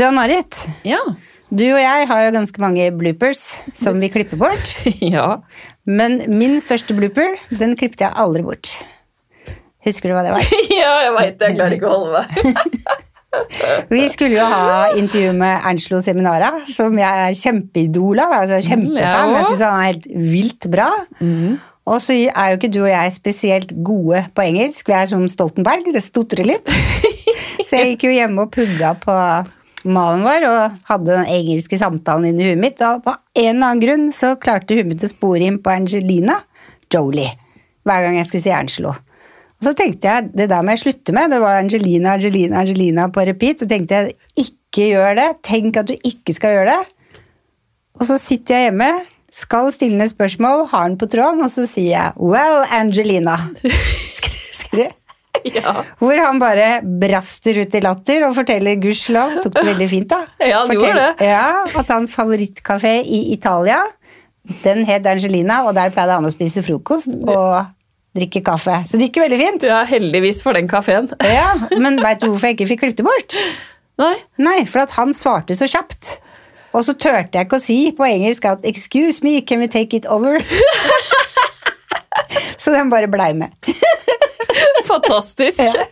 Du Ann-Marit, Ja. du og jeg har jo ganske mange bloopers som vi klipper bort. ja. Men min største blooper, den klippet jeg aldri bort. Husker du hva det var? ja, jeg veit det. Jeg klarer ikke å holde meg. Vi skulle jo ha intervju med Angelo Seminara, som jeg er kjempeidol av. Altså kjempefan. jeg syns han er helt vilt bra. Og så er jo ikke du og jeg spesielt gode på engelsk. Vi er som Stoltenberg, det stotrer litt. Så jeg gikk jo hjemme og pugga på malen vår og hadde den engelske samtalen inni huet mitt. Og på en eller annen grunn så klarte huet mitt å spore inn på Angelina Jolie hver gang jeg skulle si Angelo. Og så tenkte jeg, det der må jeg slutte med. Det var Angelina, Angelina, Angelina på repeat. Så tenkte jeg, ikke gjør det. Tenk at du ikke skal gjøre det. Og så sitter jeg hjemme, skal stille ned spørsmål, har den på tråden, og så sier jeg 'Well, Angelina'. Skri- skri- ja. Hvor han bare braster ut i latter og forteller gudskjelov. Tok det veldig fint, da. Ja, han gjorde det. Ja, At hans favorittkafé i Italia, den het Angelina, og der pleide han å spise frokost og drikke kaffe. Så det gikk jo veldig fint. ja, heldigvis for den kafeen. Ja, Men veit du hvorfor jeg ikke fikk klippet det bort? Nei. Nei, for at han svarte så kjapt. Og så turte jeg ikke å si på engelsk at 'excuse me, can we take it over'? så den bare blei med. Fantastisk. Ja.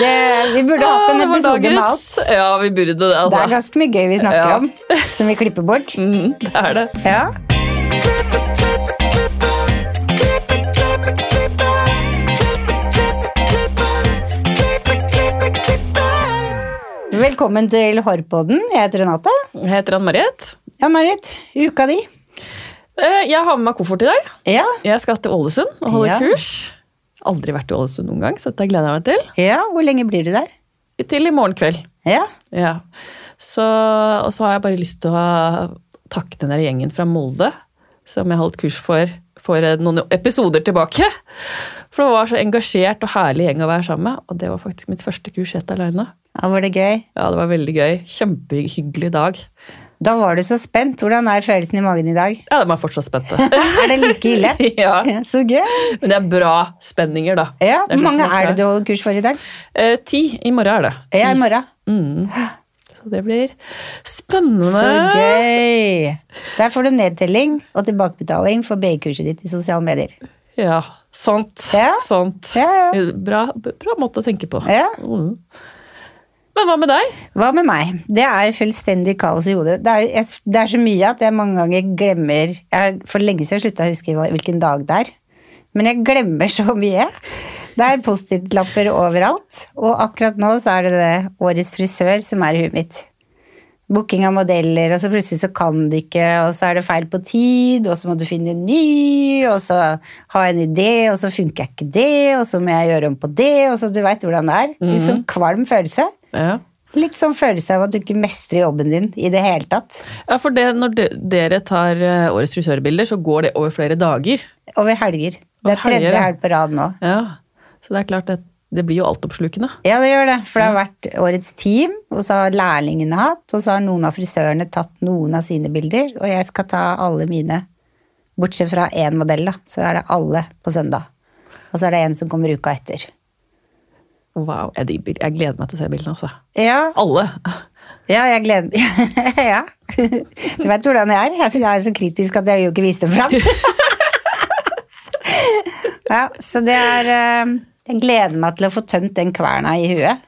Det, vi burde hatt en Ah, episode med alt. Ja, vi burde det, Det er altså. ganske mye gøy vi snakker Ja. om, som vi klipper bort. Mm, det er det. Ja. Velkommen til Hårpodden. Jeg heter Renate. Jeg heter Ann-Marit. Ja, Marit. Uka di. Eh, Jeg har med meg koffert i dag. Ja. Jeg skal til Ålesund og holde kurs. Aldri vært i Ålesund noen gang, så dette gleder jeg meg til. ja. Hvor lenge blir du der? Til i morgen kveld. Ja. Ja. Så, og så har jeg bare lyst til å takke den der gjengen fra Molde som jeg holdt kurs for for noen episoder tilbake. For det var så engasjert og herlig gjeng å være sammen med. Og det var faktisk mitt første kurs helt aleine. ja. Var det gøy? Ja, det var veldig gøy. Kjempehyggelig dag. Da var du så spent. Hvordan er følelsen i magen i dag? Ja, de er fortsatt spente. Er det like ille? ja. Ja, Så gøy. Men det er bra spenninger, da. Ja, Hvor mange er det du holder kurs for i dag? Eh, ti. I morgen er det. Ti. Ja, i morgen. Mm. Så det blir spennende. Så gøy! Der får du nedtelling og tilbakebetaling for BI-kurset ditt i sosiale medier. Ja, sant. Ja. sant. Ja, ja. Bra, bra måte å tenke på. Ja. Mm. Men hva med deg? Hva med meg? Det er fullstendig kaos i hodet. Det er, det er så mye at jeg mange ganger glemmer jeg For lenge siden slutta å huske hvilken dag det er. Men jeg glemmer så mye. Det er Post-It-lapper overalt. Og akkurat nå så er det det årets frisør som er i huet mitt. Booking av modeller, og så plutselig så kan de ikke, og så er det feil på tid, og så må du finne en ny, og så jeg en idé, og så funker ikke det, og så må jeg gjøre om på det, og så du veit hvordan det er. Litt sånn kvalm følelse. Ja. Litt sånn følelse av at du ikke mestrer jobben din i det hele tatt. Ja, for det, Når de, dere tar eh, årets frisørbilder, så går det over flere dager. Over helger. Det er tredje helg på rad nå. Ja, Så det er klart det, det blir jo altoppslukende. Ja, det gjør det. For det har vært årets team, og så har lærlingene hatt, og så har noen av frisørene tatt noen av sine bilder, og jeg skal ta alle mine. Bortsett fra én modell, da. Så er det alle på søndag. Og så er det en som kommer uka etter. Wow, jeg, jeg gleder meg til å se bildene. altså. Ja, Alle. ja jeg gleder Ja. Du vet hvordan jeg er. Jeg er så kritisk at jeg jo ikke viste dem fram. Ja, så det er eh, Jeg gleder meg til å få tømt den kverna i huet.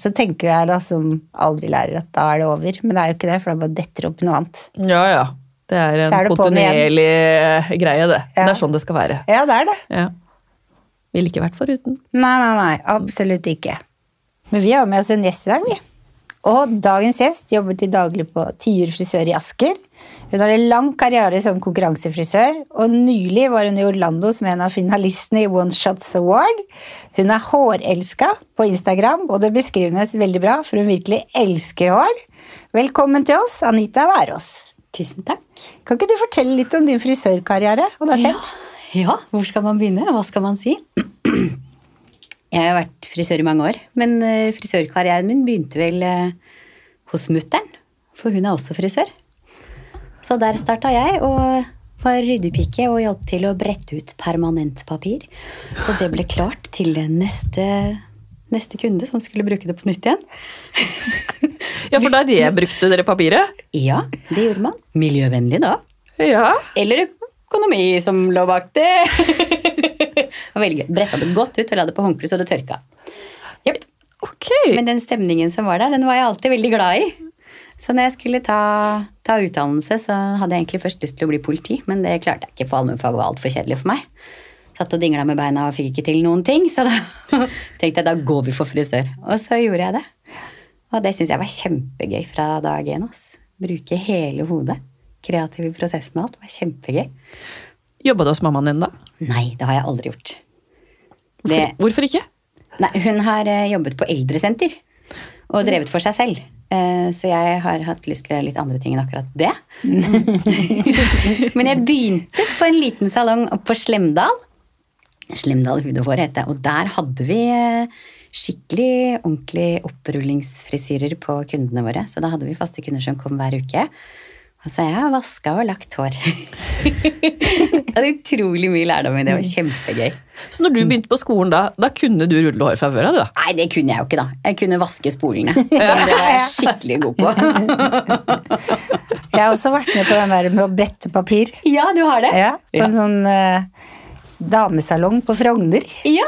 Så tenker jeg da som aldri lærer at da er det over. Men det er jo ikke det, for det bare detter opp i noe annet. Ja, ja. Det er en er det kontinuerlig eh, greie, det. Ja. Det er sånn det skal være. Ja, det er det. Ja. Ville ikke vært foruten. Nei, nei, nei. Absolutt ikke. Men vi har med oss en gjest i dag, vi. Og dagens gjest jobber til daglig på Tiur frisør i Asker. Hun har en lang karriere som konkurransefrisør, og nylig var hun i Orlando som en av finalistene i One Shots Award. Hun er hårelska på Instagram, og det beskriver veldig bra, for hun virkelig elsker hår. Velkommen til oss, Anita Wærås. Tusen takk. Kan ikke du fortelle litt om din frisørkarriere og deg selv? Ja, hvor skal man begynne? Hva skal man si? Jeg har vært frisør i mange år, men eh, frisørkarrieren min begynte vel eh, hos mutter'n, for hun er også frisør. Så der starta jeg, og var ryddepike og hjalp til å brette ut permanentpapir. Så det ble klart til neste, neste kunde som skulle bruke det på nytt igjen. Ja, for da rebrukte dere papiret? Ja, det gjorde man. Miljøvennlig da. Ja. Eller økonomi som lå bak det. Veldig gøy. Bretta det godt ut og la det på håndkle så det tørka. Yep. Ok. Men den stemningen som var der, den var jeg alltid veldig glad i. Så når jeg skulle ta, ta utdannelse, så hadde jeg egentlig først lyst til å bli politi, men det klarte jeg ikke, for allmennfag var altfor kjedelig for meg. Satt og dingla med beina og fikk ikke til noen ting, så da tenkte jeg da går vi for frisør. Og så gjorde jeg det. Og det syns jeg var kjempegøy fra dag én. Bruke hele hodet. Kreativ i prosessen og alt. Det var kjempegøy. Jobba du hos mammaen din da? Nei, det har jeg aldri gjort. Det, Hvorfor, hvorfor ikke? nei, hun har eh, jobbet på eldresenter og drevet for seg selv. Eh, Så jeg har hatt lyst til å gjøre litt andre ting enn akkurat det. Men jeg begynte på en liten salong oppe på Slemdal. Slemdal hud og hår het det. Og der hadde vi eh, skikkelig ordentlig opprullingsfrisyrer på kundene våre. Så da hadde vi faste kunder som kom hver uke. Og så har jeg vaska og lagt hår. jeg hadde utrolig mye lærdom i det. Det var kjempegøy. Så når du begynte på skolen da, da kunne du rulle hår fra før av? Nei, det kunne jeg jo ikke, da. Jeg kunne vaske spolene. Det var jeg skikkelig god på. Jeg har også vært med på den der med å brette papir. Ja, du har det? Ja, på Ja. en sånn Uh, damesalong på Frogner. Ja.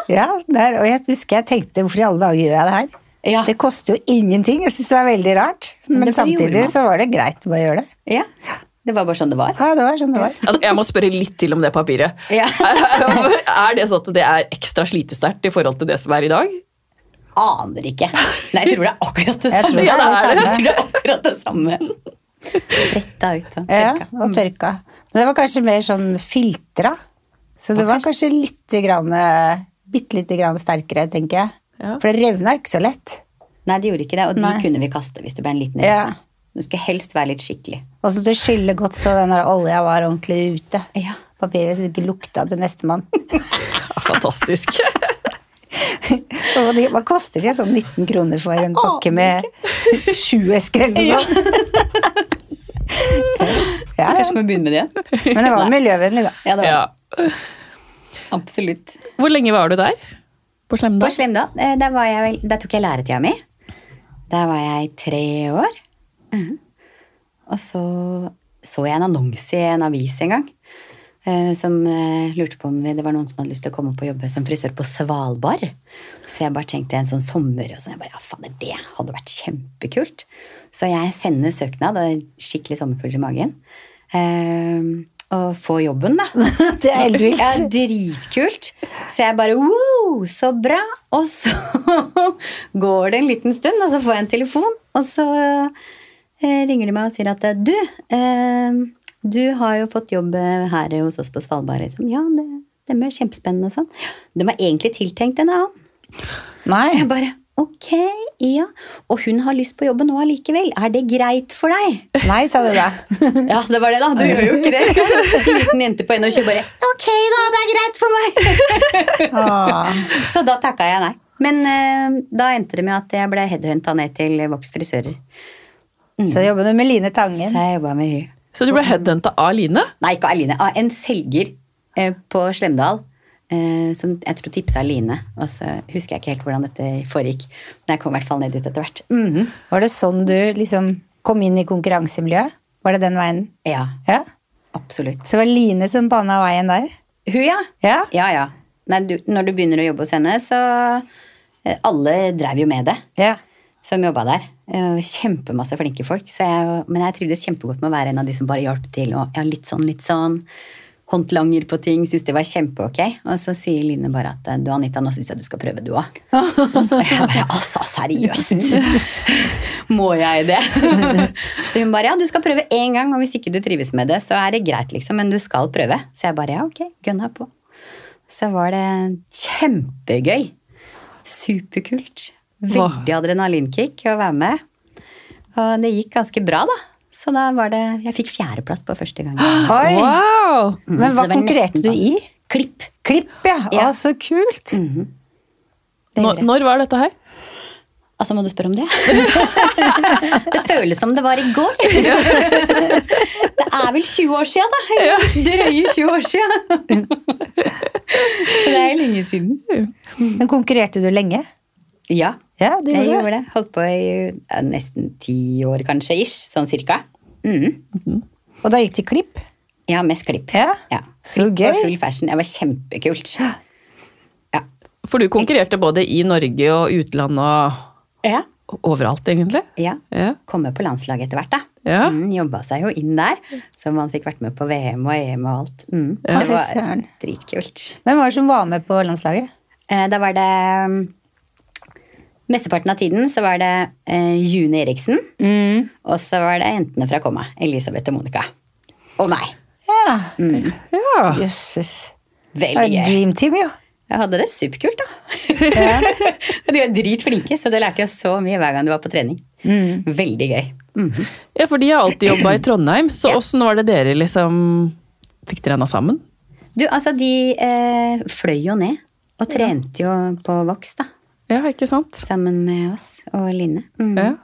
der, og jeg husker jeg tenkte hvorfor i alle dager gjør jeg det her? Ja. Det koster jo ingenting. Jeg syns det var veldig rart. Men samtidig så var det greit å bare gjøre det. ja. Det var bare sånn det var. Ja, det var sånn det var. Jeg må spørre litt til om det papiret. Ja. Er det sånn at det er ekstra slitesterkt i forhold til det som er i dag? Aner ikke. Nei, jeg tror det er akkurat det Jeg samme. tror det er Ja, det Jeg tror det er akkurat det samme. Retta ut og tørka. Ja, og tørka. Men det var kanskje mer sånn filtra. Så det var kanskje litt grann, eh, bitte lite grann sterkere, tenker jeg. Ja. For det revna ikke så lett. Nei, det gjorde ikke det, og de Nei. kunne vi kaste hvis det ble en liten Ja. Du skulle helst være litt skikkelig. Og så til å skylle godt så den der olja var ordentlig ute. Ja. Papiret så det ikke lukta til nestemann. Fantastisk. Hva koster de? Sånn 19 kroner for en pakke med sju esker eller noe sånt? Ja, ja. Kanskje vi må begynne med det igjen? Men det var miljøvennlig, da. Ja, det var Ja. Absolutt. Hvor lenge var du der? På Slemda? På? Slemdal, eh, der, jeg der tok jeg læretida mi. Der var jeg tre år. Mhm. Og så så jeg en annonse i en avis en gang. eh, Som eh, lurte på om det var noen som hadde lyst til å komme opp og jobbe som frisør på Svalbard. Så jeg bare tenkte en sånn sommer, og så jeg bare, ja faen, det hadde vært kjempekult. Så jeg sender søknad, og skikkelig sommerfugler i magen. Eh, få jobben, da. Det er helt vilt. Ja, dritkult. Så jeg bare wow, så bra. Og så går det en liten stund, og så får jeg en telefon, og så eh, ringer de meg og sier at du, eh, du har jo fått jobb her hos oss på Svalbard. Liksom. Ja, det stemmer. Kjempespennende og sånn. Den var egentlig tiltenkt en annen. Nei. Jeg bare ok, ja. Og hun har lyst på jobben nå allikevel. Er det greit for deg? Nei, sa du da. Ja, det var det, da. Du gjør jo ikke det. Liten jente på 21 bare Ok, da. Det er greit for meg. Åh. Så da takka jeg nei. Men uh, da endte det med at jeg ble headhunta ned til Vox frisører. Så jobber du med Line Tangen. Så jeg med hun. Så du ble headhunta av Line? Nei, ikke av Line. Av en selger uh, på Slemdal. Eh, som jeg tror tipsa Line. Og så husker jeg ikke helt hvordan dette foregikk. Men jeg kom i hvert fall ned dit etter hvert. Mhm. Var det sånn du liksom kom inn i konkurransemiljøet? Var det den veien? Ja, Ja. absolutt. Så det var Line som bana veien der? Hun, ja. Ja. Ja, ja. Nei, du, når du begynner å jobbe hos henne, så eh, Alle drev jo med det. Ja. som jobba der. Eh, Kjempemasse flinke folk. Så jeg, men jeg trivdes kjempegodt med å være en av de som bare hjalp til. Og ja, litt sånn, litt sånn. Håndlanger på ting. Syns det var kjempeok. Og så sier Line bare at du Anita, nå syns jeg du skal prøve, du òg. Og jeg bare altså, seriøst? Må jeg det? Så hun bare ja, du skal prøve én gang, og hvis ikke du trives med det, så er det greit, liksom. Men du skal prøve. Så jeg bare ja, ok, gunna på. Så var det kjempegøy. Superkult. Veldig adrenalinkick å være med. Og det gikk ganske bra, da. Så da var det Jeg fikk fjerdeplass på første gang. Oi! Wow! Men hva konkurrerte du i? Klipp. Klipp, ja. Ja. Å, så kult. Det Når, når var dette her? Altså, må du spørre om det? det føles som det var i går. det er vel 20 år siden, da. Eller Drøye 20 år siden. Så det er lenge siden. Men konkurrerte du lenge? Ja, Ja, du jeg gjorde gjorde det. Holdt på i ja, nesten ti år kanskje, ish. Sånn cirka. Mhm. Og da gikk det klipp? Ja, mest klipp. Ja. Ja. Så Klipp og gøy. full fashion. Det var kjempekult. Ja. For du konkurrerte både i Norge og utlandet og Ja. overalt, egentlig. ja. Ja. Komme på landslaget etter hvert, da. Ja. Mm, Jobba seg jo inn der, så man fikk vært med på VM og EM og alt. Mm. Ja. Det var dritkult. Hvem var det som var med på landslaget? Eh, Da var det mm, Mesteparten av tiden så var det eh, June Eriksen, Mm. og så var det jentene fra Komma. Elisabeth og Monica. Og meg. Ja, ja. jøsses. Veldig gøy. Dream team, jo. Jeg hadde det superkult, da. Ja. de var dritflinke, så det lærte jeg så mye hver gang du var på trening. Veldig gøy. Mhm. ja, for de har alltid jobba i Trondheim, så Ja. var det dere liksom Fikk dere henne sammen? Du, altså, de eh, fløy jo ned og trente jo på Vox, da. Ja, ikke sant? Sammen med oss og Line. Mm. Ja.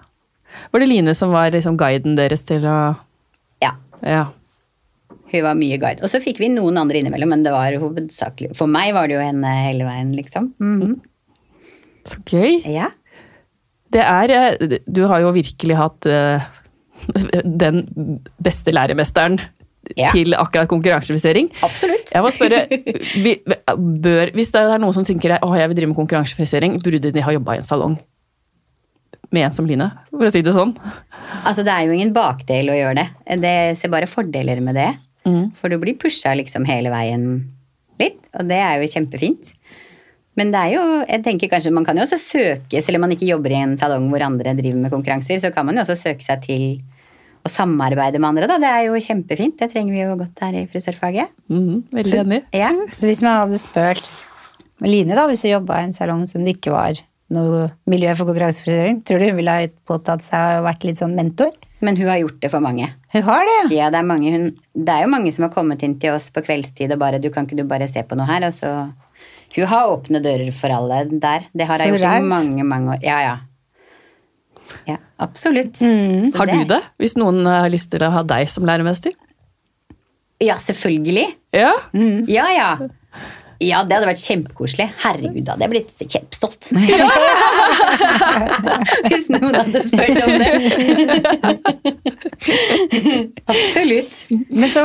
Var det Line som var liksom guiden deres til å Ja. Ja. Hun var mye guide. Og så fikk vi noen andre innimellom, men det var hovedsakelig For meg var det jo henne hele veien, liksom. Mm. Så gøy. Ja. Det er eh, Du har jo virkelig hatt eh, den beste læremesteren Ja. til akkurat konkurransefisering. Absolutt. Jeg må spørre, vi, bør, Hvis det er noen som tenker at jeg vil drive med konkurransefisering, burde de ha jobba i en salong med en som Line? For å si det sånn. Altså, det er jo ingen bakdel å gjøre det. Det ser bare fordeler med det. Mm. For du blir pusha liksom hele veien litt, og det er jo kjempefint. Men det er jo, jeg tenker kanskje man kan jo også søke, selv om man ikke jobber i en salong hvor andre driver med konkurranser, så kan man jo også søke seg til å samarbeide med andre. Da. Det er jo kjempefint. Det trenger vi jo godt her i frisørfaget. Mhm, veldig enig. Ja. Så hvis man hadde spurt Line, da, hvis du jobba i en salong som det ikke var noe miljø for konkurransefrisøring, tror du hun ville ha påtatt seg å vært litt sånn mentor? Men hun har gjort det for mange. Hun har det, ja. Det er, mange, hun, det er jo mange som har kommet inn til oss på kveldstid og bare Du, kan ikke du bare se på noe her? Og så Hun har åpne dører for alle der. Det har hun jeg gjort i mange, mange år. Ja, ja. Ja, absolutt. Mm. Så Har du det? Hvis noen har lyst til å ha deg som læremester? Ja, selvfølgelig. Ja. Ja, ja. Ja, det hadde vært kjempekoselig. Herregud, da hadde jeg blitt kjempestolt. Hvis noen hadde spurt om det. Absolutt. Men så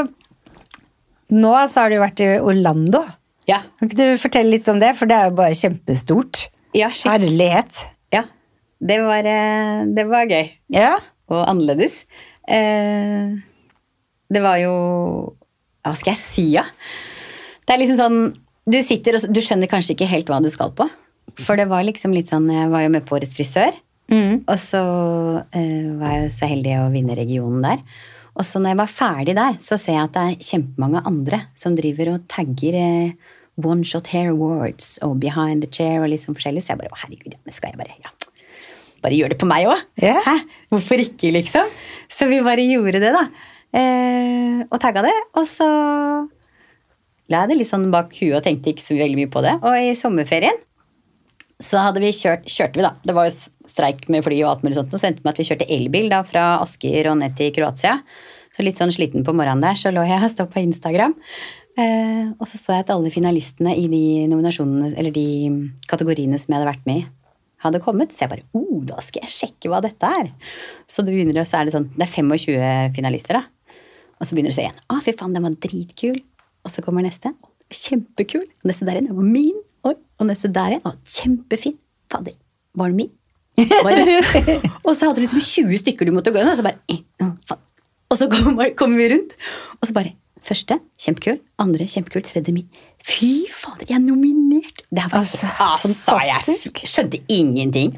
Nå så har du vært i Orlando. Ja. Kan ikke du fortelle litt om det? For det er jo bare kjempestort. Ja. Herlighet. Det var, eh, det var gøy. Ja. og annerledes. Eh, det var jo Hva skal jeg si, ja? Det er liksom sånn Du sitter og du skjønner kanskje ikke helt hva du skal på. For det var liksom litt sånn Jeg var jo med på Årets frisør. Mm. Og så eh, var jeg så heldig å vinne regionen der. Og så når jeg var ferdig der, så ser jeg at det er kjempemange andre som driver og tagger eh, One Shot Hair Awards og Behind the Chair og litt sånn forskjellig. Så jeg bare å herregud, ja, det skal jeg bare ja. Bare gjør det på meg òg. Yeah. Hæ? Hvorfor ikke, liksom? Så vi bare gjorde det, da. Eh, og tagga det. Og så la jeg det litt sånn bak huet og tenkte ikke så veldig mye på det. Og i sommerferien så hadde vi kjørt, kjørte vi da, det var jo streik med fly og alt mulig sånt, og så endte det med at vi kjørte elbil da fra Asker og ned til Kroatia. Så litt sånn sliten på morgenen der, så lå jeg og stod på Instagram. Eh, og så så jeg at alle finalistene i de nominasjonene, eller de kategoriene som jeg hadde vært med i, hadde kommet. Så jeg bare oh, da skal jeg sjekke hva dette er. Så det begynner, så er det sånn, det er 25 finalister, da. Og så begynner du å se igjen. Å, fy faen, den var dritkul. Og så kommer neste. Kjempekul. Og neste der igjen. Den var min. Oi. Og neste der igjen. Å, kjempefin. Fader, var den min? Var det? og så hadde du liksom 20 stykker du måtte gå inn, og så bare eh. Og så kommer kommer vi rundt, og så bare Første, kjempekul. Andre, kjempekul. Tredje, min. Fy fader, jeg er nominert! Det var Altså, altså, jeg fantastisk. skjønte ingenting.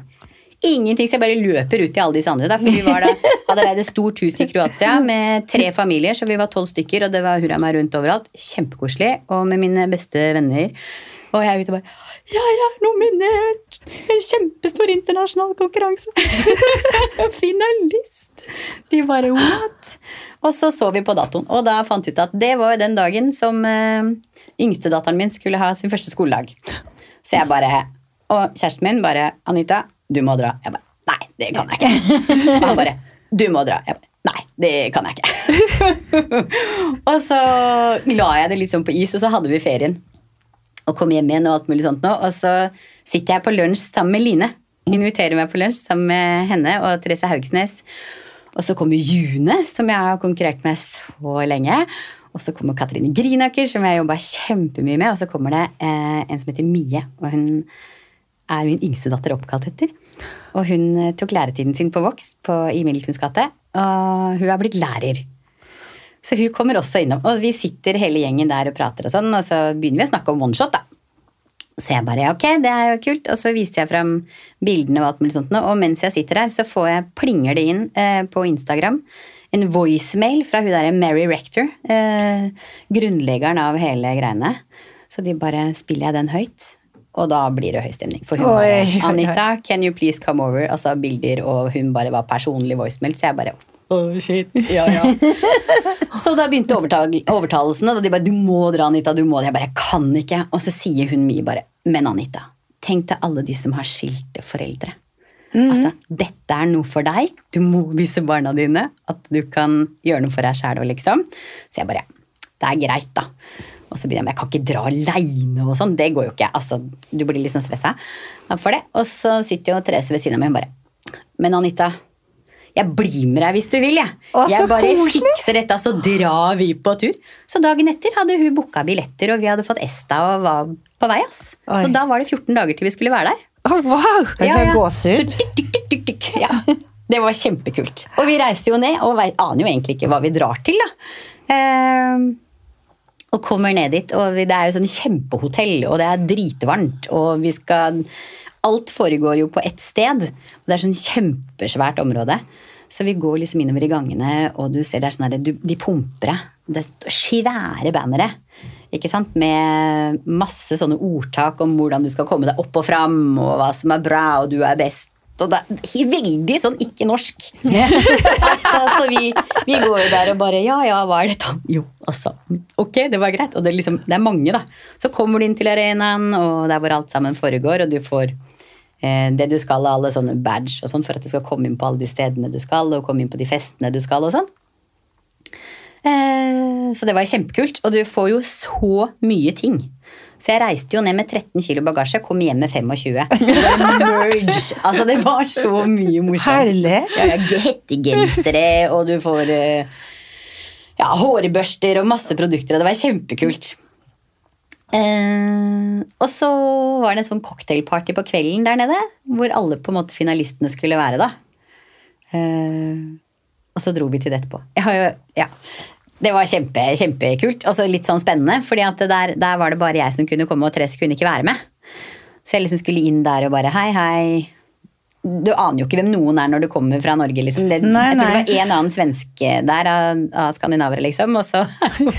Ingenting, så jeg bare løper ut til alle disse andre. Da, for vi var da, hadde leid et stort hus i Kroatia med tre familier, så vi var tolv stykker, og det var hurra meg rundt overalt. Kjempekoselig. Og med mine beste venner. Og jeg ute bare Jeg er nominert! En kjempestor internasjonal konkurranse! Finalist! De bare what? Og så så vi på datoen, og da fant vi ut at det var jo den dagen som uh, yngstedatteren min skulle ha sin første skoledag. Så jeg bare Og kjæresten min bare 'Anita, du må dra'. Jeg bare 'Nei, det kan jeg ikke'. Og han bare 'Du må dra'. Jeg bare 'Nei, det kan jeg ikke'. og så la jeg det sånn på is, og så hadde vi ferien. Og kom hjem igjen og alt mulig sånt nå. Og så sitter jeg på lunsj sammen med Line. Inviterer meg på lunsj sammen med henne og Therese Haugsnes. Og så kommer June, som jeg har konkurrert med så lenge. Og så kommer Katrine Grinaker, som jeg jobba kjempemye med. Og så kommer det eh, en som heter Mie. Og hun er min yngste datter oppkalt etter. Og hun eh, tok læretiden sin på Vox på, i Middeltuns gate. Og hun er blitt lærer. Så hun kommer også innom. Og vi sitter hele gjengen der og prater, og sånn, og så begynner vi å snakke om oneshot. da. Så jeg bare ok, det er jo kult. Og så viste jeg fram bildene og alt mulig sånt. Og mens jeg sitter der, så får jeg, plinger det inn eh, på Instagram en voicemail fra hun derre Mary Rector, eh, grunnleggeren av hele greiene. Så de bare spiller jeg den høyt. Og da blir det høy stemning. For hun Oi, bare. Anita, can you please come over? Altså bilder, og hun bare var personlig voicemail. Så jeg bare Oh, shit. Ja, ja. så da begynte overtal overtalelsene. Da de bare 'Du må dra, Anita'. du må det. Jeg bare 'Jeg kan ikke'. Og så sier hun mye bare 'Men Anita, tenk til alle de som har skilte foreldre'. Altså, Dette er noe for deg. Du må vise barna dine at du kan gjøre noe for deg sjæl. Liksom. Så jeg bare Det er greit, da. Og så begynner jeg med jeg kan ikke dra aleine og sånn. Det går jo ikke. Altså, du blir litt sånn stressa for det. Og så sitter jo Therese ved siden av meg og bare Men Anita, jeg blir med deg hvis du vil, jeg. Å, jeg bare koselig. fikser dette, så drar vi på tur. Så dagen etter hadde hun booka billetter, og vi hadde fått Esta og var på vei. ass. Oi. Og da var det 14 dager til vi skulle være der. Å, wow! Ja, ja. Så tikk, tikk, tikk, tikk. Ja. Det var kjempekult. Og vi reiste jo ned, og aner jo egentlig ikke hva vi drar til, da. Ehm, og kommer ned dit, og det er jo sånn kjempehotell, og det er dritvarmt, og vi skal Alt foregår jo på ett sted, og det er sånn kjempesvært område. Så vi går liksom innover i gangene, og du ser det er sånn her, de pumper deg. Det er svære bannere. Ikke sant? Med masse sånne ordtak om hvordan du skal komme deg opp og fram, og hva som er bra, og du er best. Og det er veldig sånn ikke norsk. altså, så vi, vi går jo der og bare Ja, ja, hva er dette? Jo, altså. Ok, det var greit. Og det er, liksom, det er mange, da. Så kommer du inn til arenaen, og det er hvor alt sammen foregår, og du får det du skal av alle sånne badge og sånn for at du skal komme inn på alle de stedene du skal, og komme inn på de festene du skal og sånn. Eh, så det var kjempekult. Og du får jo så mye ting. Så jeg reiste jo ned med 13 kilo bagasje, kom hjem med 25. Merge. Altså, det var så mye morsomt. Herlig. Ja, hettegensere, og du får eh, ja, hårbørster og masse produkter, og det var kjempekult. Eh, og så var det en sånn cocktailparty på kvelden der nede, hvor alle på en måte finalistene skulle være, da. Uh, og så dro vi til det etterpå. Jo, ja, det var kjempe, kjempekult. Og litt sånn spennende, for der, der var det bare jeg som kunne komme, og Therese kunne ikke være med. Så jeg liksom skulle inn der og bare hei, hei. Du aner jo ikke hvem noen er når du kommer fra Norge. liksom. Det, Nei, jeg tror nei. det var en annen svenske der av, av skandinavere, liksom. Og så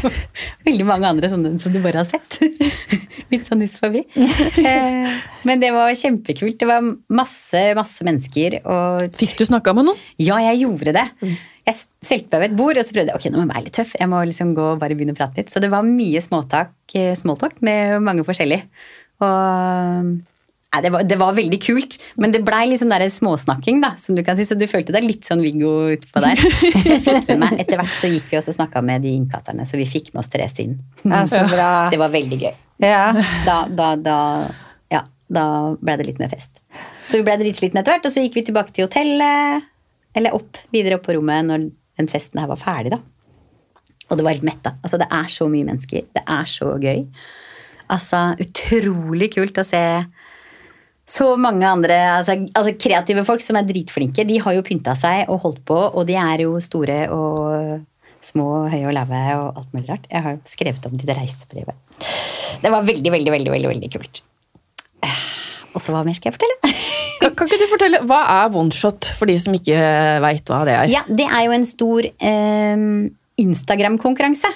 veldig mange andre sånne som du bare har sett. Litt sånn nyss forbi. Eh, Men det var kjempekult. Det var masse, masse mennesker. Og Fikk du snakka med noen? ja, jeg gjorde det. Jeg stelte meg ved et bord og så prøvde jeg, ok, nå må jeg være litt tøff. Jeg må liksom gå og bare begynne å prate litt. Så det var mye småtak, eh, smalltalk med mange forskjellige. Og nei, det, var, det var veldig kult, men det blei litt sånn der småsnakking, da, som du kan si. Så du følte deg litt sånn Viggo utpå der. Så jeg fikk med meg, Etter hvert så gikk vi også og snakka med de innkasserne, så vi fikk med oss Therese inn. Ja, så bra. Det var veldig gøy. Ja. Da, da, da, ja, da ble det litt mer fest. Så vi ble dritslitne etter hvert, og så gikk vi tilbake til hotellet. Eller opp, videre opp på rommet når den festen her var ferdig, da. Og det var helt metta. Altså, det er så mye mennesker. Det er så gøy. Altså, utrolig kult å se så mange andre altså, altså kreative folk som er dritflinke. De har jo pynta seg og holdt på, og de er jo store og små, høye og lave og alt mulig rart. Jeg har jo skrevet om de det reisebrevet. Det var veldig, veldig, veldig, veldig, veldig kult. Eh, Og så hva mer skal jeg fortelle? Kan, kan ikke du fortelle, Hva er oneshot, for de som ikke veit hva det er? Ja, det er jo en stor eh, Instagram-konkurranse.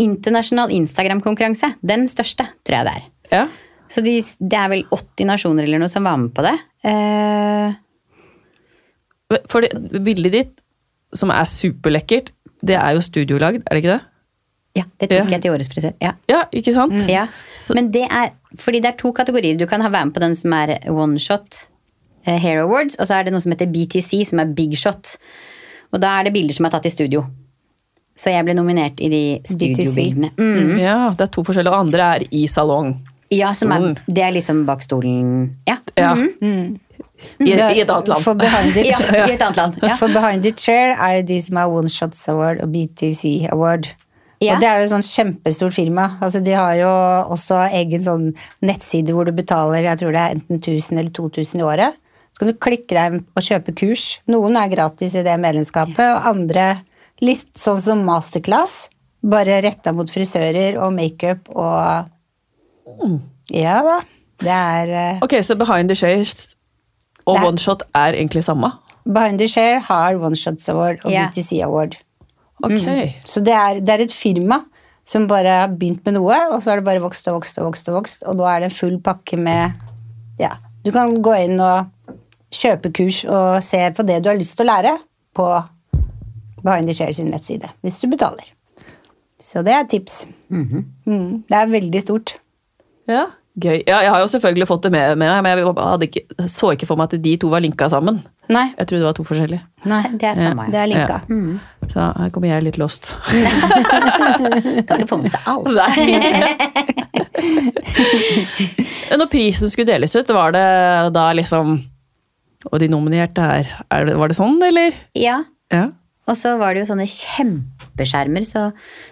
Internasjonal Instagram-konkurranse. Den største, tror jeg det er. Ja. Så de, det er vel 80 nasjoner eller noe som var med på det. Eh, For det, bildet ditt, som er superlekkert, det er jo studiolagd, er det ikke det? ja, det tok Ja. jeg til årets frisør. Ja. Ja, ikke sant? Ja. Men det er fordi det er to kategorier. Du kan ha være med på den som er one shot eh, hair awards, og så er det noe som heter BTC, som er big shot. Og da er det bilder som er tatt i studio. Så jeg ble nominert i de studiobildene. Mm. Ja, det er to forskjellige, og andre er i salong. Ja, som er, det er liksom bak stolen. Ja. Ja. Mhm. I, I et annet land. For behind the, Ja, i et annet land. Ja. for behind the chair er jo de som har One Shots Award og BTC Award. Ja. Og det er jo et sånn kjempestort firma. Altså, de har jo også egen sånn nettside hvor du betaler jeg tror det er enten 1000 eller 2000 i året. Så kan du klikke deg og kjøpe kurs. Noen er gratis i det medlemskapet, og andre litt sånn som masterclass. Bare retta mot frisører og makeup og Ja da. Det er eh, Ok, så Behind the Shares og er- One Shot er egentlig samme? Behind the Share har One Shots Award og yeah. BTC Award. Ok. Så det er, det er et firma som bare har begynt med noe, og så har det bare vokst og vokst og vokst. Og vokst, og nå er det en full pakke med Ja, du kan gå inn og kjøpe kurs og se på det du har lyst til å lære på Behind the Share sin nettside, hvis du betaler. Så det er et tips. mm, det er veldig stort. Ja, gøy. Ja, jeg har jo selvfølgelig fått det med meg, men jeg ikke, så ikke for meg at de to var linka sammen. Nei, Jeg trodde det var to forskjellige. nei Det er samme. det er linka. Så her kommer jeg litt lost. Kan ikke få med seg alt. Når prisen skulle deles ut, var det da liksom Og de nominerte her, er var det sånn, eller? Ja, Ja. Og så var det jo sånne kjempeskjermer, så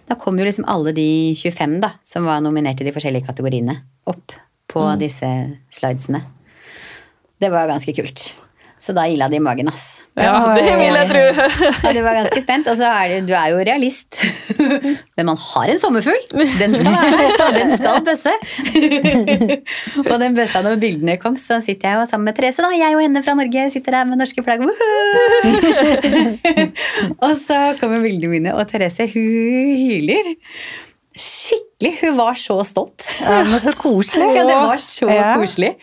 da kom jo liksom alle de 25 da, som var nominert i de forskjellige kategoriene, opp på disse slidesene. Det var ganske kult. Så da ila det i magen, ass. ja, det vil jeg tro. Ja, du var ganske spent. Og så er du, du er jo realist. Men man har en sommerfugl. Den skal være der, den skal bøsse. Og den bøssa når bildene kom, så sitter jeg jo sammen med Therese, da. Jeg og henne fra Norge sitter der med norske flagg. Og så kommer bildene mine, og Therese hun hyler. Skikkelig. Hun var så stolt. Ja, men så koselig. Ja, det var så Ja. koselig.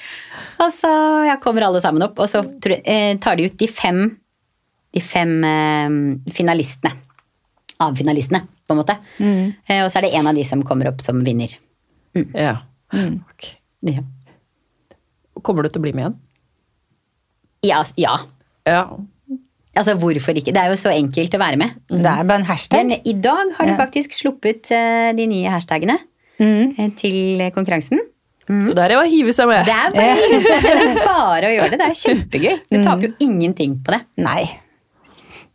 Og så ja, kommer alle sammen opp, og så eh, tar de ut de fem, de fem eh, finalistene. Av finalistene, på en måte. Mm. og så er det en av de som kommer opp som vinner. Ja. Okay. Ja. Kommer du til å bli med igjen? Ja, ja. Ja. Altså, hvorfor ikke? Det er jo så enkelt å være med. Det er bare en hashtag. Men i dag har de faktisk sluppet eh, de nye hashtagene mm. til konkurransen. Så der er det å hive seg med. Det er bare, det er bare å gjøre det. Det er kjempegøy. Du taper jo ingenting på det. Nei.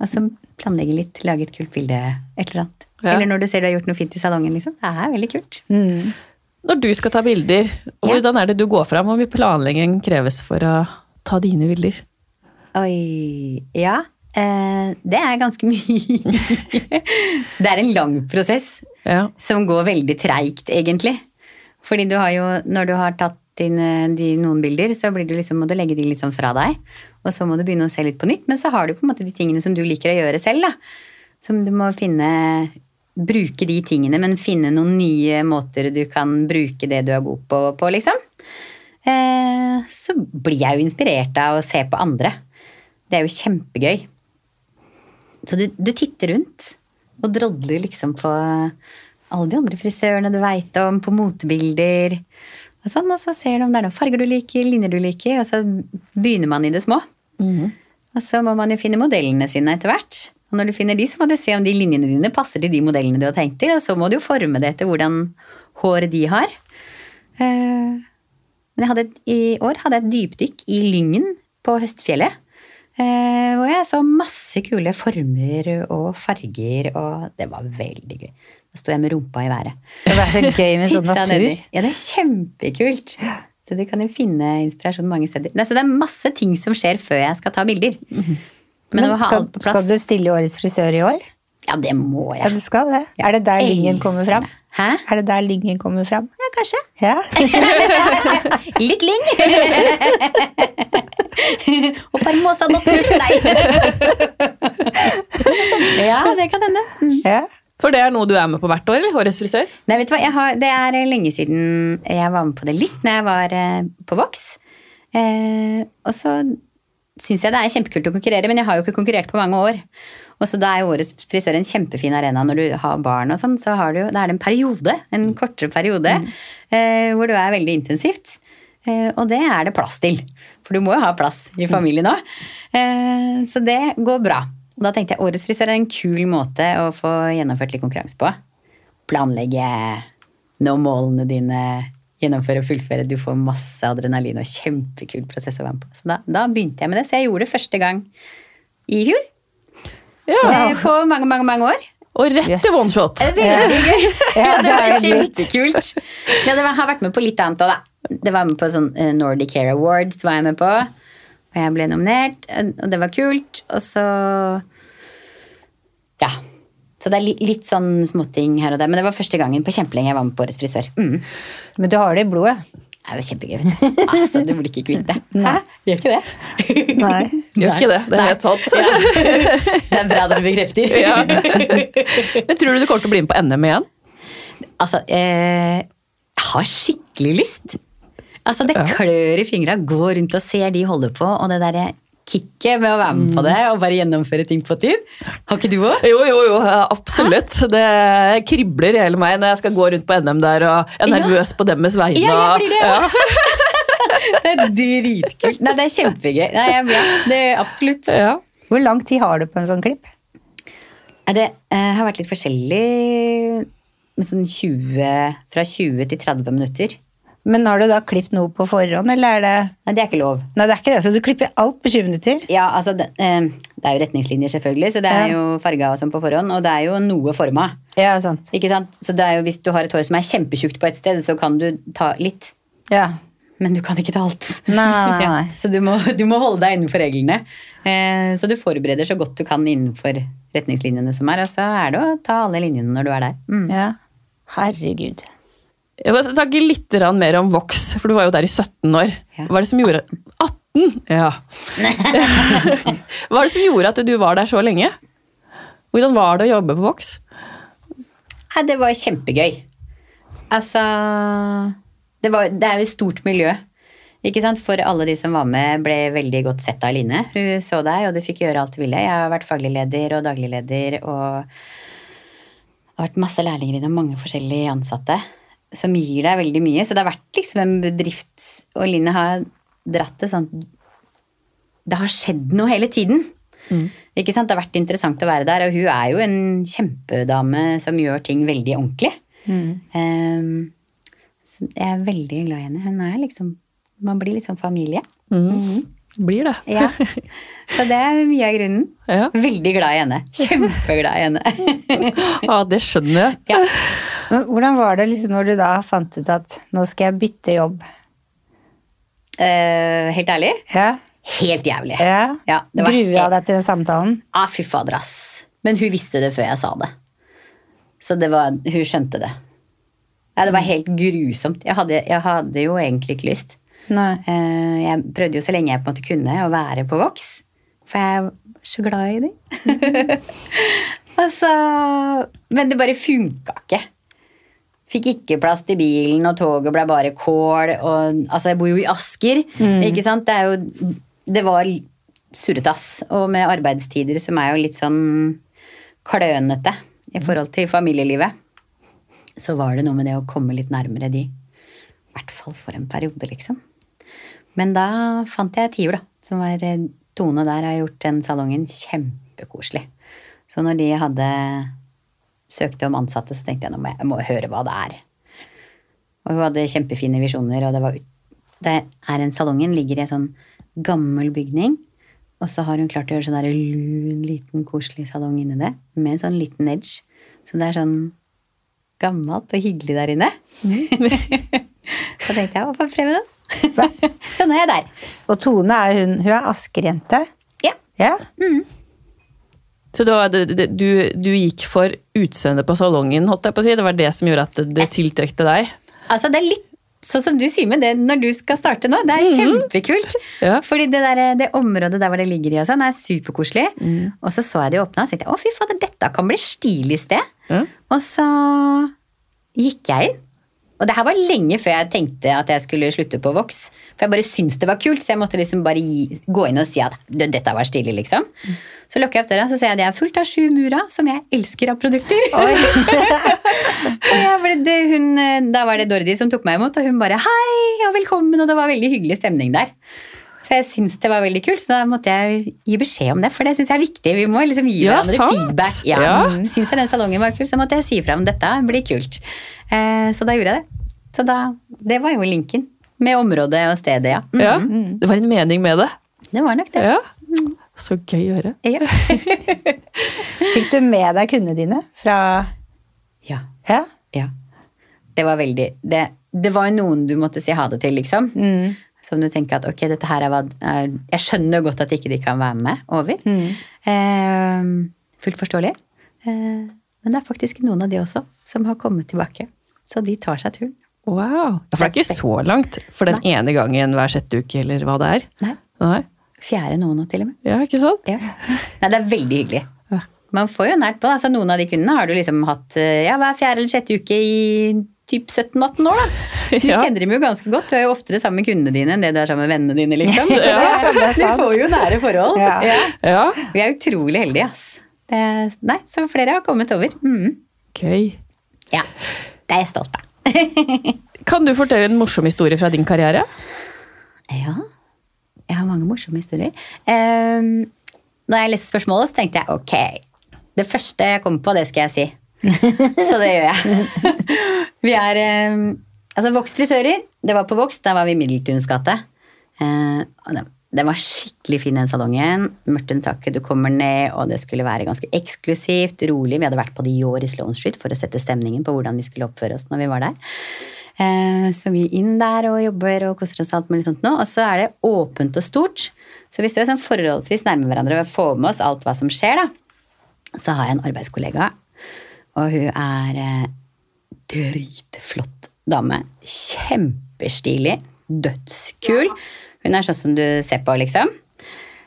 Altså planlegge litt, lage et kult bilde, et eller annet. Ja. Eller når du ser du har gjort noe fint i salongen, liksom. Det er veldig kult. Når du skal ta bilder, hvordan er det du går fram? Hvor mye planlegging kreves for å ta dine bilder? Oi Ja. Eh, det er ganske mye. det er en lang prosess Ja. som går veldig treigt, egentlig. Fordi du har jo, når du har tatt inn de, noen bilder, så blir du liksom, må du legge de litt sånn fra deg. Og så må du begynne å se litt på nytt. Men så har du på en måte de tingene som du liker å gjøre selv. da. Som du må finne Bruke de tingene, men finne noen nye måter du kan bruke det du er god på, på liksom. Eh, så blir jeg jo inspirert av å se på andre. Det er jo kjempegøy. Så du, du titter rundt og drodler liksom på alle de andre frisørene du veit om, på motebilder. Og, sånn, og så ser du om det er noen farger du liker, linjer du liker, og så begynner man i det små. Og så må man jo finne modellene sine etter hvert. Og når du finner de, så må du se om de linjene dine passer til de modellene du har tenkt til, og så må du jo forme det etter hvordan håret de har. Eh, Men hadde, i år hadde jeg et dypdykk i Lyngen på Høstfjellet. Eh, hvor jeg så masse kule former og farger, og det var veldig gøy. Da sto jeg med rumpa i været. Det er så gøy med sånn natur. nedi. Ja, det er kjempekult. Så du kan jo finne inspirasjon mange steder. Nei, så det er masse ting som skjer før jeg skal ta bilder. Men, å Men ha skal, skal du stille Årets frisør i år? Ja, det må jeg. Ja, du skal det. Er det der linjen kommer fram? det. Hæ? Er det der lyngen kommer fram? Ja, kanskje. Ja. Litt lyng. og parmosadotter. Nei. ja, det kan hende. ja. For det er noe du er med på hvert år, eller? Årets frisør? Nei, vet du hva, jeg har, Det er lenge siden jeg var med på det litt når jeg var eh, på Vox. Eh, og så syns jeg det er kjempekult å konkurrere, men jeg har jo ikke konkurrert på mange år. Og så da er Årets frisør en kjempefin arena når du har barn og sånn. Så har du, da er det en periode, en kortere periode, eh, hvor du er veldig intensivt. Eh, og det er det plass til. For du må jo ha plass i familien òg. Eh, så det går bra. Og da tenkte jeg Årets frisør er en kul måte å få gjennomført litt konkurranse på planlegge, nå målene dine, gjennomføre og fullføre. Du får masse adrenalin og kjempekul prosess å være med på. Så da, da begynte jeg med det. Så jeg gjorde det første gang i fjor. Ja. eh, På mange, mange, mange år. Og rett Yes. til oneshot. Veldig gøy. Ja, det det var er kjempekult. Ja, det var, har vært med på litt annet òg, da. Det var med på sånn eh, Nordic Hair Awards var jeg med på. Og jeg ble nominert, og det var kult. Og så Ja. Så det er li- litt sånn småting her og der. Men det var første gangen på kjempelenge jeg var med på Årets frisør. Mm. Men du har det i blodet. Det er jo kjempegøy. Altså, du blir ikke kvitt det. Hæ? Gjør ikke det? Nei. Gjør ikke det. Det er helt sant. Det er bra dere bekrefter. Ja. Men tror du du kommer til å bli med på NM igjen? Altså, eh, jeg har skikkelig lyst. Altså, det klør i fingra. Gå rundt og ser de holde på, og det derre kicket med å være med på det og bare gjennomføre ting på tid. Har ikke du òg? Jo, jo, jo, absolutt. Det kribler i hele meg når jeg skal gå rundt på NM der og jeg er Ja. nervøs på deres vegne. Ja, jeg blir det, Ja. Det er dritkult. Nei, det er kjempegøy. Nei, jeg, ja, det er absolutt. Ja. Hvor lang tid har du på en sånn klipp? Det eh, har vært litt forskjellig. Sånn 20, fra 20 til 30 minutter. Men har du da klippet noe på forhånd, eller er det Nei, det er ikke lov. Nei, det er ikke det, så du klipper alt på 20 minutter? Ja, altså, det, eh, det er jo retningslinjer, selvfølgelig, så det er Ja. jo farga og sånn på forhånd. Og det er jo noe forma. Ja, sant. Ikke sant? Så det er jo, hvis du har et hår som er kjempetjukt på et sted, så kan du ta litt. Ja. Men du kan ikke ta alt. Nei, nei, Ja, så du må, du må holde deg innenfor reglene. Eh, så du forbereder så godt du kan innenfor retningslinjene som er, og så er det å ta alle linjene når du er der. Mm. ja. Herregud. Jeg må snakke litt mer om Vox, for du var jo der i 17 år. Hva er det som gjorde 18? Ja. Hva er det som gjorde at du var der så lenge? Hvordan var det å jobbe på Vox? Nei, det var kjempegøy. Altså det, var, det er jo et stort miljø. Ikke sant? For alle de som var med, ble veldig godt sett av Line. Hun så deg, og du fikk gjøre alt du ville. Jeg har vært faglig leder og daglig leder, og har vært masse lærlinger innom mange forskjellige ansatte som gir deg veldig mye. Så det har vært liksom en bedrift, og Line har dratt det sånn Det har skjedd noe hele tiden. Ikke sant? Det har vært interessant å være der, og hun er jo en kjempedame som gjør ting veldig ordentlig. Ehm, så jeg er veldig glad i henne. Hun er liksom Man blir liksom familie. Blir det. Ja. Så det er mye av grunnen. Ja. Veldig glad i henne. Kjempeglad i henne. ja, det skjønner jeg. Ja. Men hvordan var det liksom når du da fant ut at nå skal jeg bytte jobb? Eh, helt ærlig, Ja. helt jævlig. ja. Ja, Grua deg til den samtalen? Ah, fy fader, ass. Men hun visste det før jeg sa det. Så det var, hun skjønte det. Ja, det var helt grusomt. Jeg hadde, jeg hadde jo egentlig ikke lyst. Nei. Eh, Jeg prøvde jo så lenge jeg på en måte kunne å være på Vox, for jeg var så glad i dem. altså, men det bare funka ikke. Fikk ikke plass til bilen, og toget ble bare kål. Og, altså, jeg bor jo i Asker, ikke sant. Det, er jo, det var surrete, ass. Og med arbeidstider som er jo litt sånn klønete i forhold til familielivet, så var det noe med det å komme litt nærmere de. I hvert fall for en periode, liksom. Men da fant jeg Tiur, da. Som var eh, Tone der har gjort den salongen kjempekoselig. Så når de hadde søkte om ansatte, så tenkte jeg nå må jeg, jeg må høre hva det er. Og hun hadde kjempefine visjoner, og det var det er en salongen ligger i en sånn gammel bygning. Og så har hun klart å gjøre sånn der lun, liten, koselig salong inni det. Med en sånn liten edge. Så det er sånn gammelt og hyggelig der inne. så tenkte jeg å få fremme det. så nå er jeg der. Og Tone er hun, hun er Asker-jente? Ja. Ja. Så det det, du, du gikk for utseendet på salongen, holdt jeg på å si. Det var det som gjorde at det, det tiltrekte deg? Altså, det er litt sånn som du sier med det når du skal starte nå. Det er kjempekult. Ja. Fordi det, der, det området der hvor det ligger i og sånn, er superkoselig. Og så så jeg det åpna og tenkte jeg, å fy fader, dette kan bli stilig sted. Mm. Og så gikk jeg inn. Og det her var lenge før jeg tenkte at jeg skulle slutte på Vox. For jeg bare syntes det var kult, så jeg måtte liksom bare gi, gå inn og si at dette var stilig, liksom. Så lukker jeg opp døra, så ser jeg at jeg er fullt av sju mura som jeg elsker av produkter. det, hun, da var det Dordi som tok meg imot, og hun bare hei og velkommen, og det var veldig hyggelig stemning der. Så jeg syns det var veldig kult, så da måtte jeg gi beskjed om det, for det syns jeg er viktig. Vi må liksom gi Ja, hverandre sant. feedback. Ja. Ja. Syns jeg den salongen var kul, så måtte jeg si fra om dette blir kult. Eh, så da gjorde jeg det. Så da Det var jo linken. Med området og stedet, ja. Mm. Ja, Det var en mening med det. Det var nok det. Ja. Så gøy å høre. Ja. Fikk du med deg kundene dine fra ja. Ja? ja. Det var veldig det, det var jo noen du måtte si ha det til, liksom. Mm. Som du tenker at ok, dette her er hva Jeg skjønner godt at ikke de kan være med over. Mm. Eh, fullt forståelig. Eh, men det er faktisk noen av de også som har kommet tilbake. Så de tar seg turen. Wow. Ja, for det er ikke så langt for den ene gangen hver sjette uke, eller hva det er. Nei. Nei. Fjerde noen, til og med. Ja, ikke sant? Ja. Nei, det er veldig hyggelig. Man får jo nært på. Altså, noen av de kundene har du liksom hatt eh, ja, hver fjerde eller sjette uke i typ 17-18 år. da. Du Ja. kjenner dem jo ganske godt. Du er jo oftere sammen med kundene dine enn det du er sammen med vennene dine. liksom. Så Ja, du får jo nære forhold. Ja. Vi er utrolig heldige, ass. Det, nei, så flere har kommet over. Mm. Gøy. Ja, det er jeg stolt av. Kan du fortelle en morsom historie fra din karriere? Ja, jeg har mange morsomme historier. Um, da jeg leste spørsmålet, så tenkte jeg ok, det første jeg kommer på, det skal jeg si. så det gjør jeg. vi er um, altså Vox frisører. Det var på Vox, da var vi i Middeltuns gate. Uh, den, var skikkelig fin, den salongen. Mørkt under taket, du kommer ned, og det skulle være ganske eksklusivt, rolig. Vi hadde vært på det i år i Sloan Street for å sette stemningen på hvordan vi skulle oppføre oss når vi var der. Eh, Så vi er inn der og jobber og koser oss alt mulig sånt nå. Og så er det åpent og stort. Så vi står sånn forholdsvis nærme hverandre og får med oss alt hva som skjer, da. Så har jeg en arbeidskollega, og hun er eh, dritflott dame. Kjempestilig. Dødskul. Hun er sånn som du ser på, liksom.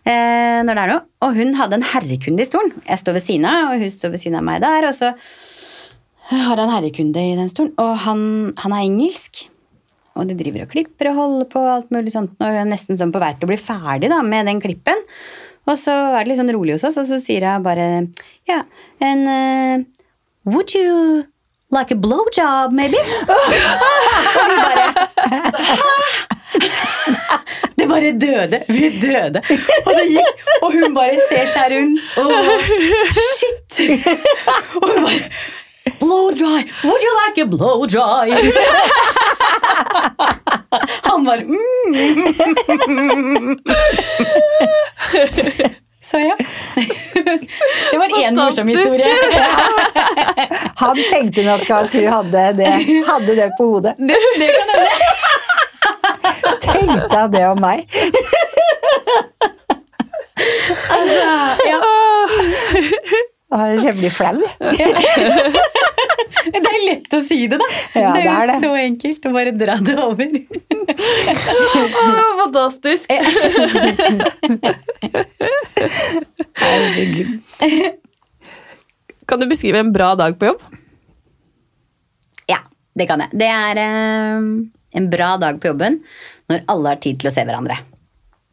Eh, når det er noe. Og hun hadde en herrekunde i stolen. Jeg står ved siden av, og hun står ved siden av meg der. Og så har jeg en herrekunde i den stolen, og han, han er engelsk. Og de driver og klipper og holder på, og alt mulig sånt, og hun er nesten sånn på vei til å bli ferdig da, med den klippen. Og så er det litt sånn rolig hos oss, og så sier jeg bare Ja, en uh, Would you like a blowjob, maybe? og vi bare Det bare døde. Vi døde. Og det gikk, og hun bare ser seg rundt. Og shit! Og hun bare Blow dry! Would you like a blow dry? Han bare mm. Så ja. Det var én morsom historie. Han tenkte nok at hun hadde det, hadde det på hodet. Det, det kan hende. Tenkte han det om meg? Altså, ja. Jeg blir flau. Det er lett å si det, da. Ja, det er det er jo det. så enkelt å bare dra det over. oh, fantastisk! Herregud. Kan du beskrive en bra dag på jobb? Ja, det kan jeg. Det er um, en bra dag på jobben når alle har tid til å se hverandre.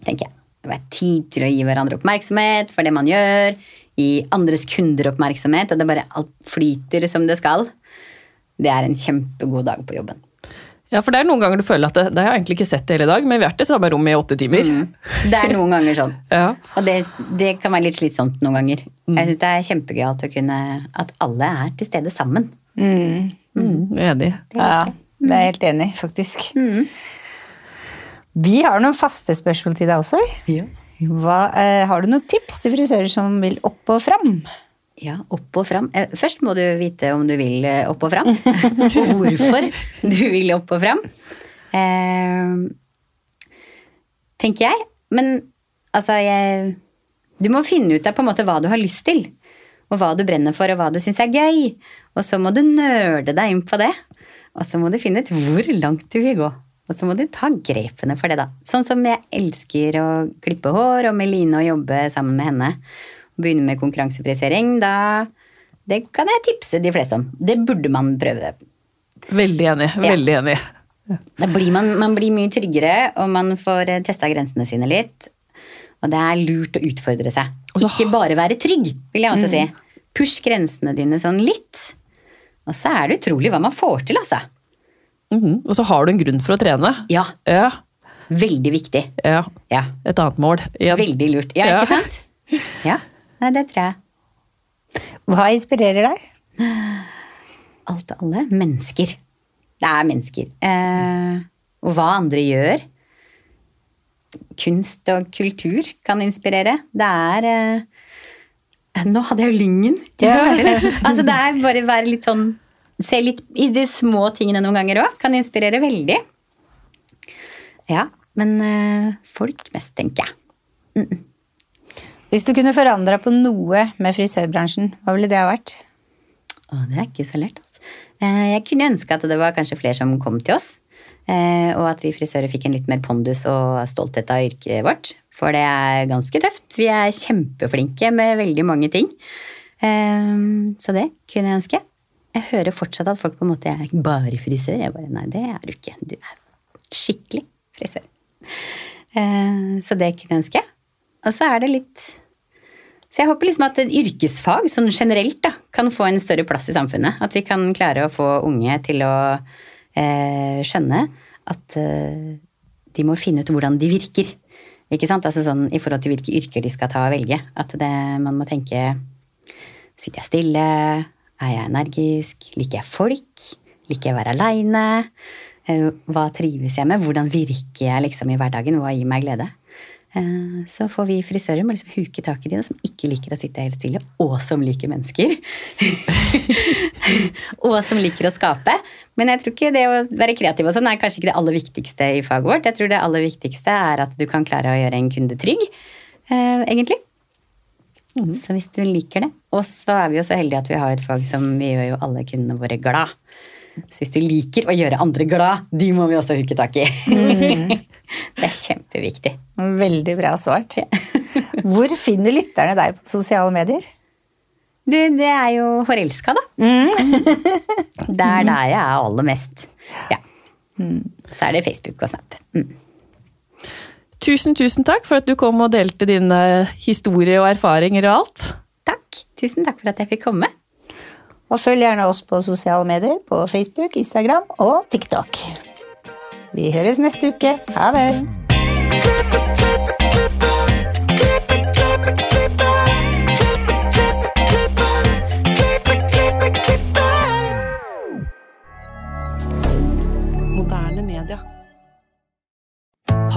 tenker jeg. Det er tid til å gi hverandre oppmerksomhet for det man gjør. Gi andres kunderoppmerksomhet, og det bare alt flyter som det skal. Det er en kjempegod dag på jobben. Ja, for det er noen ganger du føler at det, det har jeg egentlig ikke sett hele dag, men vi har vært i samme rom i åtte timer. Det er noen ganger sånn. Ja. Og det, det kan være litt slitsomt noen ganger. Jeg syns det er kjempegøyalt å kunne At alle er til stede sammen. Mm. Mm, enig. Ja, det er jeg helt enig i, faktisk. Vi har noen faste spørsmål til deg også. vi. Hva, eh, har du noen tips til frisører som vil opp og fram? Ja, opp og fram. Eh, Først må du vite om du vil eh, opp og fram, og hvorfor du vil opp og fram. Eh, tenker jeg. Men altså, jeg Du må finne ut av på en måte hva du har lyst til. Og hva du brenner for, og hva du syns er gøy. Og så må du nerde deg inn på det. Og så må du finne ut hvor langt du vil gå. Og så må du ta grepene for det, da. Sånn som jeg elsker å klippe hår, og med Line å jobbe sammen med henne. Begynne med konkurransefrisering. Da Det kan jeg tipse de fleste om. Det burde man prøve. Veldig enig. Ja. Veldig enig. Da blir man, man blir mye tryggere, og man får testa grensene sine litt. Og det er lurt å utfordre seg. Ikke bare være trygg, vil jeg også si. Push grensene dine sånn litt. Og så er det utrolig hva man får til, altså. Mhm. Og så har du en grunn for å trene. Ja, Ja. veldig viktig. ja. Ja, Et annet mål. Igjen. veldig lurt. Ja, Ja. ikke sant? Ja, Nei, det tror jeg. Hva inspirerer deg? Alt og alle mennesker. Det er mennesker. Eh, og hva andre gjør. Kunst og kultur kan inspirere. Det er eh, Nå hadde jeg lyngen. altså det er bare å være litt sånn Se litt i de små tingene noen ganger òg. Kan inspirere veldig. Ja, men øh, folk mest, tenker jeg. Hvis du kunne forandra på noe med frisørbransjen, hva ville det ha vært? Å, det er ikke så lett, altså. Eh, Jeg kunne ønske at det var kanskje flere som kom til oss. eh, Og at vi frisører fikk en litt mer pondus og stolthet av yrket vårt. For det er ganske tøft. Vi er kjempeflinke med veldig mange ting. Så det kunne jeg ønske. Jeg hører fortsatt at folk på en måte er bare frisør. Jeg bare nei, det er du ikke. Du er skikkelig frisør. Eh, Så det kunne jeg ønske. Og så er det litt så jeg håper liksom at yrkesfag sånn generelt da, kan få en større plass i samfunnet. At vi kan klare å få unge til å eh, skjønne at eh, de må finne ut hvordan de virker. Ikke sant? Altså sånn i forhold til hvilke yrker de skal ta og velge. At det, man må tenke Sitter jeg stille? Er jeg energisk? Liker jeg folk? Liker jeg å være aleine? Hva trives jeg med? Hvordan virker jeg liksom i hverdagen? Hva gir meg glede? Eh, Så får vi frisører må liksom huke tak i de som ikke liker å sitte helt stille, og som liker mennesker. og som liker å skape. Men jeg tror ikke det å være kreativ og sånn er kanskje ikke det aller viktigste i faget vårt. Jeg tror det aller viktigste er at du kan klare å gjøre en kunde trygg, eh, egentlig. Så hvis du liker det. Og så er vi jo så heldige at vi har et fag som vi gjør jo alle kundene våre glad. Så hvis du liker å gjøre andre glad, de må vi også huke tak i. det er kjempeviktig. Veldig bra svart. Hvor finner lytterne deg på sosiale medier? Du, det er jo forelska, da. det er der jeg er aller mest. Ja. Så er det Facebook og Snap. Mm. Tusen, tusen takk for at du kom og delte dine historier og erfaringer og alt. Takk. Tusen takk for at jeg fikk komme. Og følg gjerne oss på sosiale medier på Facebook, Instagram og TikTok. Vi høres neste uke. Ha det! Moderne media.